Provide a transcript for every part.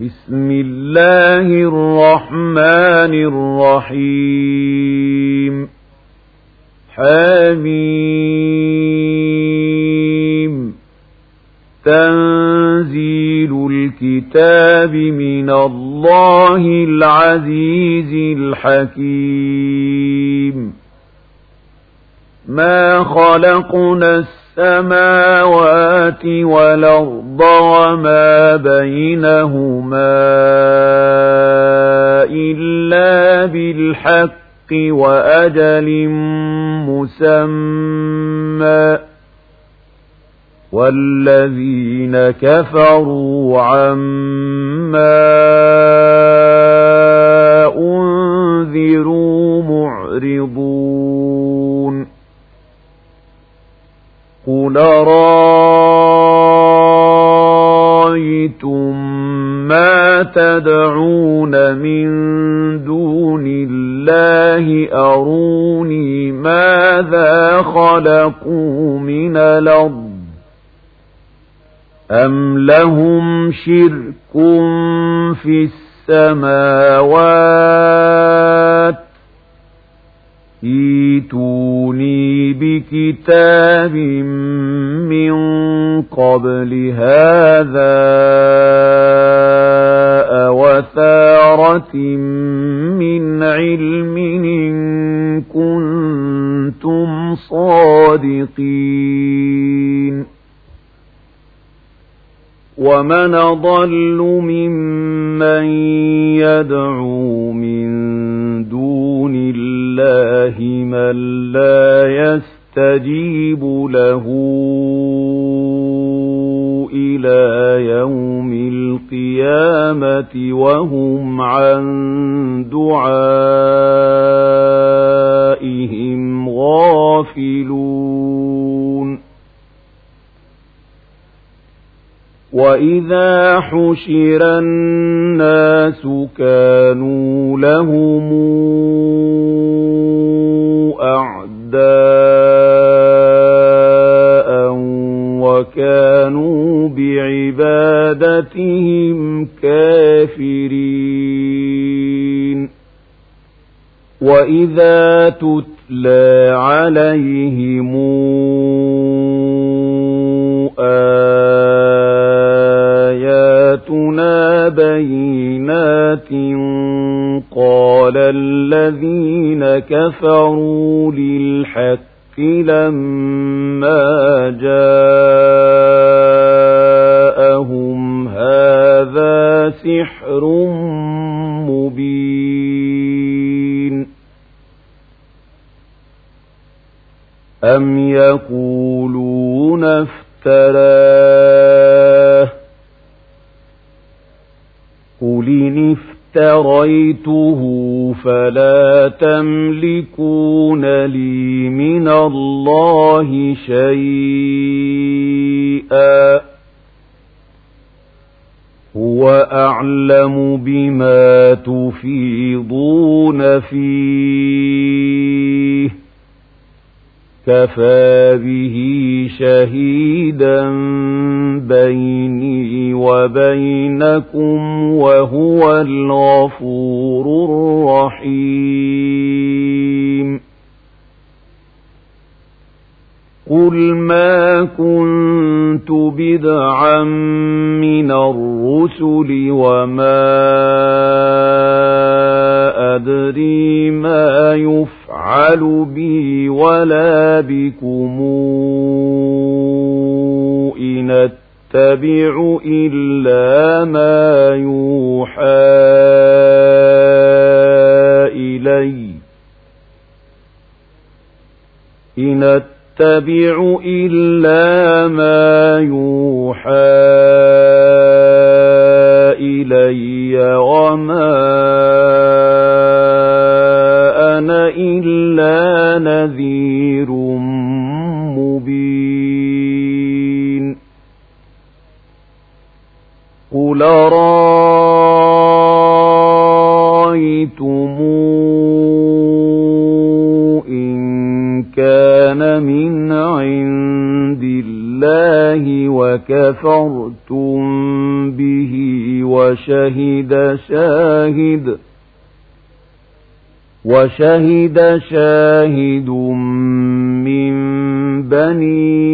بسم الله الرحمن الرحيم. حميم. تنزيل الكتاب من الله العزيز الحكيم. ما خلقنا السماوات والأرض وما بينهما إلا بالحق وأجل مسمى. والذين كفروا عما أنذروا معرضون. قل رأيتم تدعون من دون الله أروني ماذا خلقوا من الأرض أم لهم شرك في السماوات ايتوني بكتاب من قبل هذا من علم إن كنتم صادقين. ومن ضل ممن يدعو من دون الله من لا يستجيب له إلى يوم القيامة وهم عن دعائهم غافلون. وإذا حشر الناس كانوا لهم أعداء بعبادتهم كافرين. وإذا تتلى عليهم آياتنا بينات قال الذين كفروا للحق لما جاءهم هذا سحر مبين أم يقولون افتراه قل إن افتريته فلا تملكون لي من الله شيئا هو أعلم بما تفيضون فيه. كفى به شهيدا بيني وبينكم وهو الغفور الرحيم. قل ما كنت بدعا من الرسل وما أدري ما يفعل بي ولا بكم إن أتبع إلا ما يوحى إلي إن أتبع إلا ما يوحى إلي وما أنا إلا نذير مبين. قل رأيتم عند الله وكفرتم به وشهد شاهد وشهد شاهد من بني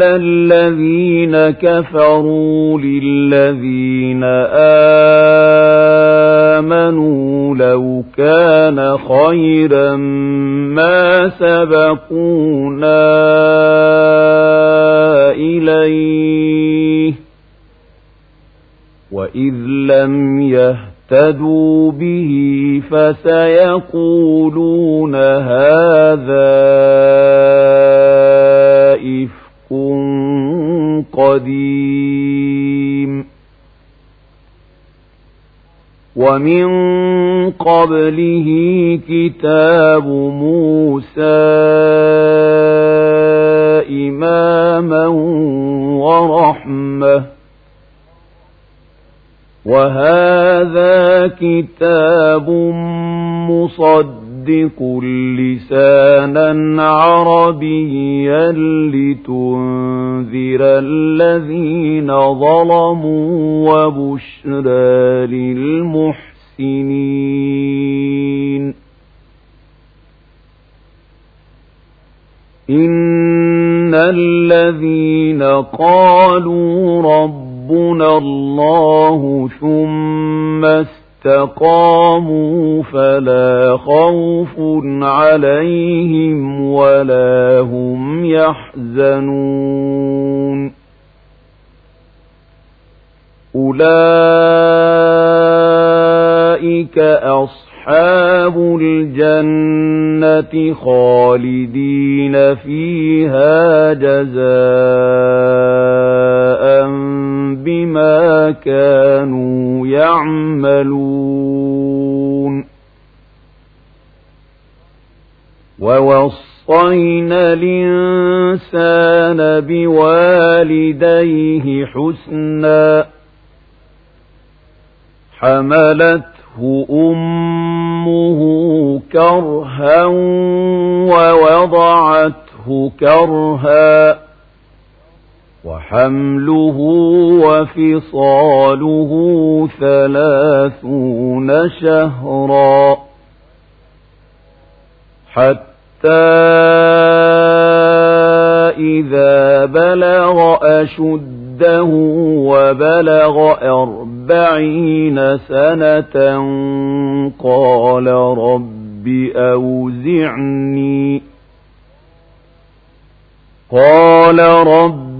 وقال الذين كفروا للذين آمنوا لو كان خيرا ما سبقونا إليه وإذ لم يهتدوا به فسيقولون هذا إفك قديم. ومن قبله كتاب موسى إماما ورحمة. وهذا كتاب مصدق. لسانا عربيا لتنذر الذين ظلموا وبشرى للمحسنين إن الذين قالوا ربنا الله ثم استقاموا فلا خوف عليهم ولا هم يحزنون. أولئك أصحاب الجنة خالدين فيها جزاء بما كانوا يعملون. ووصينا الإنسان بوالديه حسنا. حملت أمه كرها ووضعته كرها. وحمله وفصاله ثلاثون شهرا حتى إذا بلغ أشده وبلغ أربعين سنة قال رب أوزعني قال رب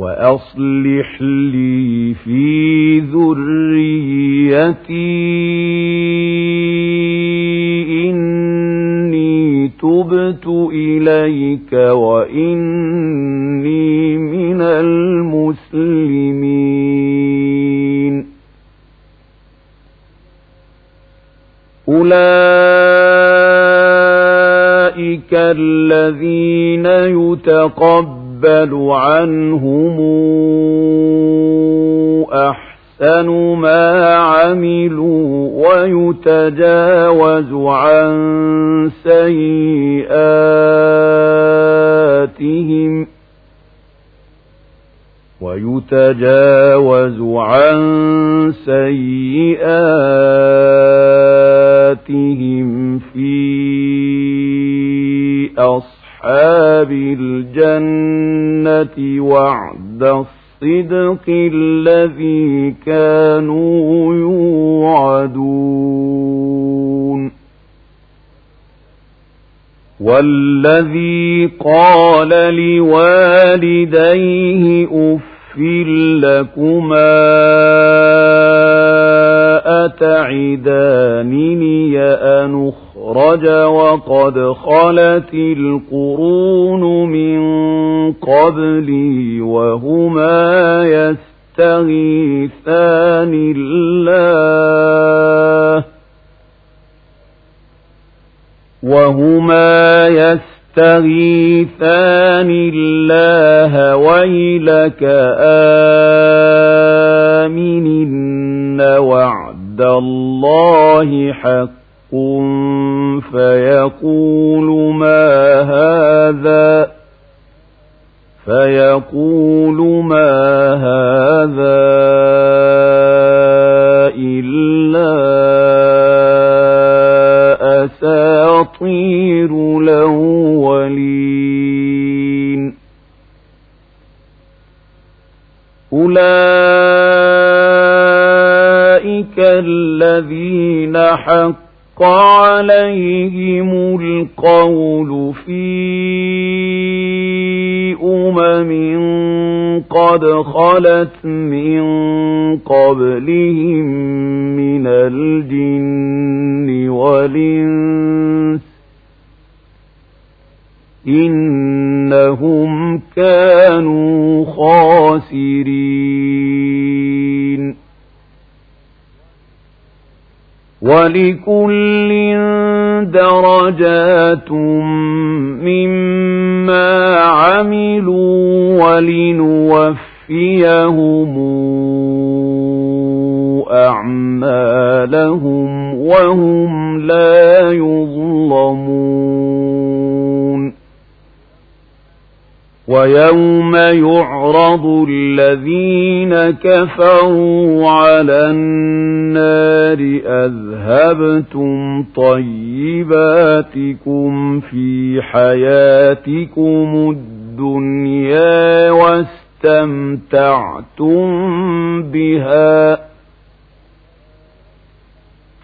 وأصلح لي في ذريتي إني تبت إليك وإني من المسلمين. أولئك الذين يتقبلون يقبل عنهم أحسن ما عملوا ويتجاوز عن سيئاتهم ويتجاوز عن سيئاتهم في أصل أصحاب الجنة وعد الصدق الذي كانوا يوعدون. والذي قال لوالديه أف لكما أتعدانني أن أخرج وقد خلت القرون من قبلي وهما يستغيثان الله وهما يستغيثان الله ويلك آمن إن وعد الله حق فيقول ما هذا فيقول ما هذا حق عليهم القول في أمم قد خلت من قبلهم من الجن والإنس إنهم ولكل درجات مما عملوا ولنوفيهم أعمالهم وهم لا يظلمون ويوم يعرض الذين كفروا على النار أذهبتم طيباتكم في حياتكم الدنيا واستمتعتم بها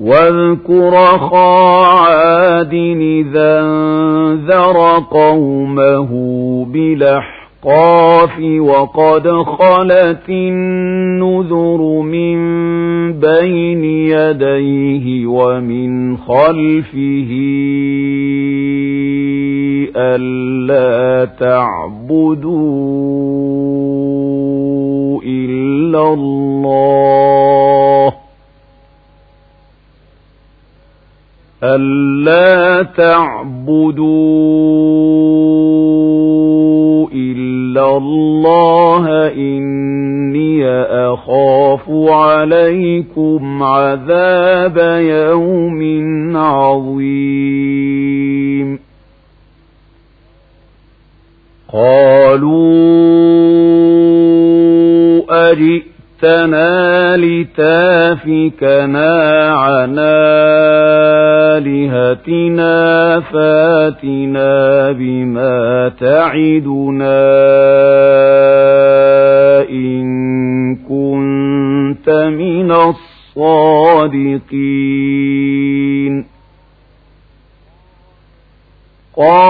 واذكر عاد إذا انذر قومه بالأحقاف وقد خلت النذر من بين يديه ومن خلفه ألا تعبدوا إلا الله ألا تعبدوا إلا الله إني أخاف عليكم عذاب يوم عظيم. قالوا أجئ جئتنا لتافكنا عن آلهتنا فاتنا بما تعدنا. إن كنت من الصادقين. قال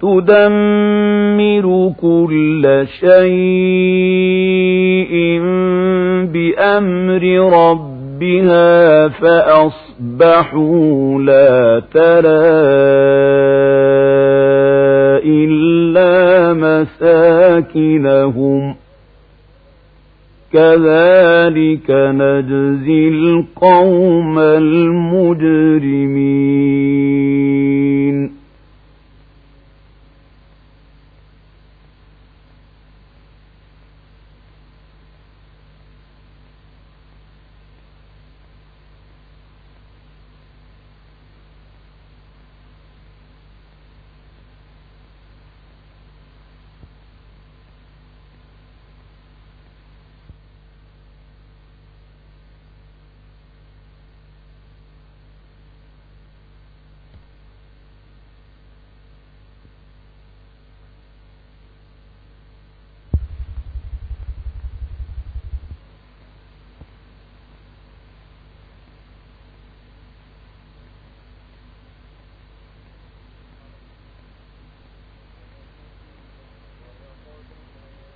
تُدَمِّرُ كُلَّ شَيْءٍ بِأَمْرِ رَبِّهَا فَأَصْبَحُوا لَا تَرَىٰ إلا مساكنهم كذلك نجزي القوم المجرمين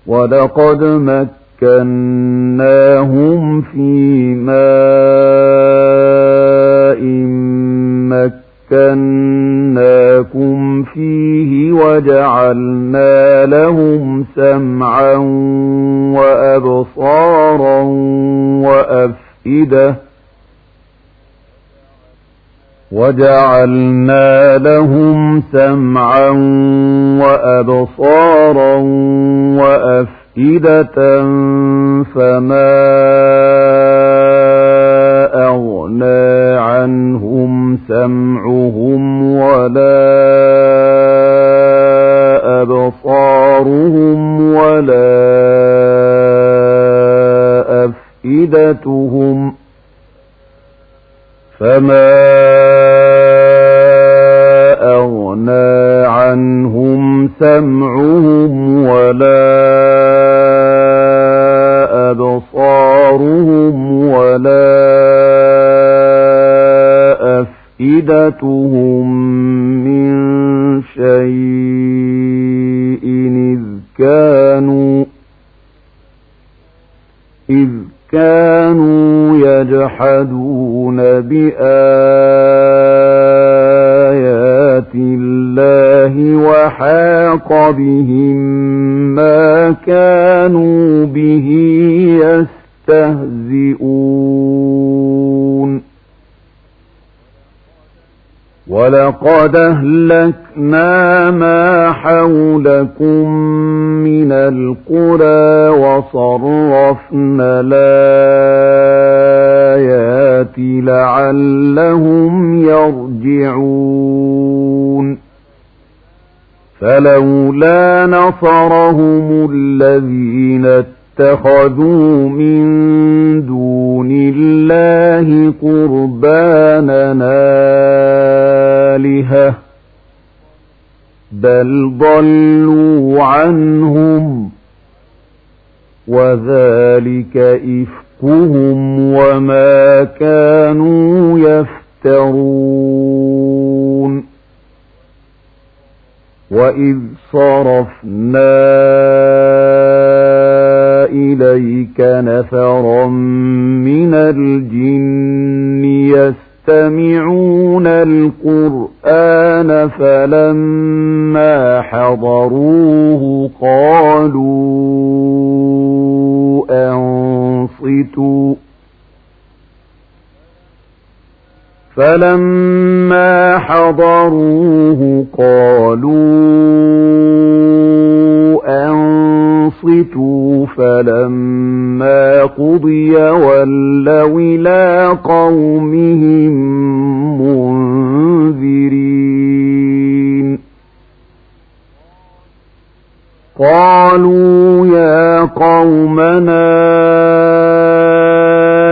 ولقد مكناهم في ماء مكناكم فيه وجعلنا لهم سمعا وأبصارا وأفئدة وجعلنا لهم سمعا وأبصارا وأفئدة فما أغنى عنهم سمعهم ولا أبصارهم ولا أفئدتهم فما سمعهم ولا أبصارهم ولا أفئدتهم من شيء إذ كانوا إذ كانوا يجحدون بآيات الله وحاق بهم ما كانوا به يستهزئون. ولقد أهلكنا ما حولكم من القرى وصرفنا الآيات لعلهم يرجعون. فلولا نصرهم الذين اتخذوا من دون الله قربانا آلهة بل ضلوا عنهم وذلك إفكهم وما كانوا يفترون. وإذ صرفنا إليك نفرا من الجن يستمعون القرآن فلما حضروه قالوا أنصتوا فلما حضروه قالوا فلما قضي ولوا إلى قومهم منذرين. قالوا يا قومنا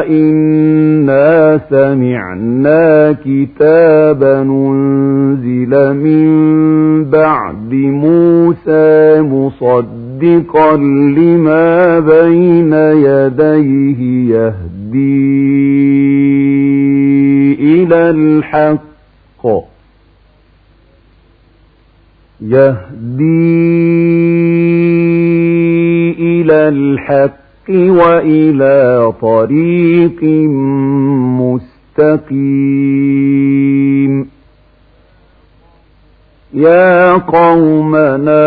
إنا سمعنا كتابا أنزل من بعد موسى مصدقا لما بين يديه يهدي إلى الحق. يهدي إلى الحق وإلى طريق مستقيم. يا قومنا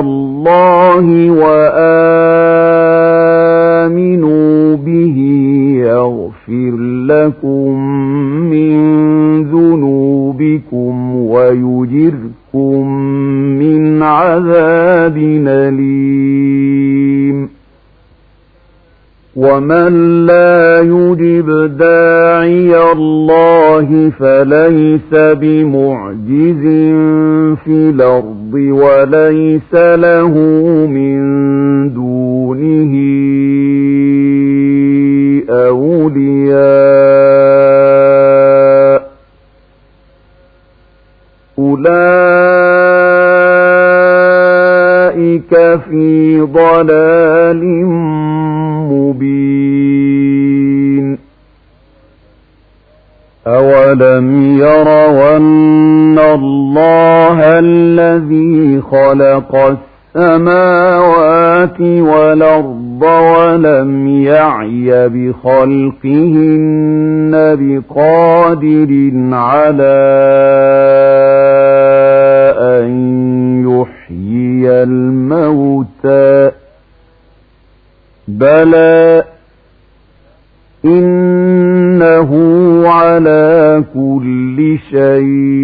الله وآمنوا به يغفر لكم من ذنوبكم ويجركم من عذاب أليم. ومن لا يجب داعي الله فليس بمعجز في الأرض وليس له من دونه أولياء. أولئك في ضلال خلق السماوات والأرض ولم يعي بخلقهن بقادر على أن يحيي الموتى. بلى إنه على كل شيء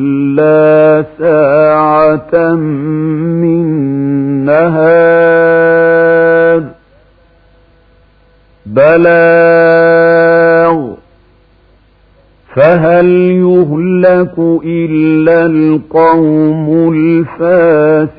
إلا ساعة من نهار. بلاغ. فهل يهلك إلا القوم الفاسقون؟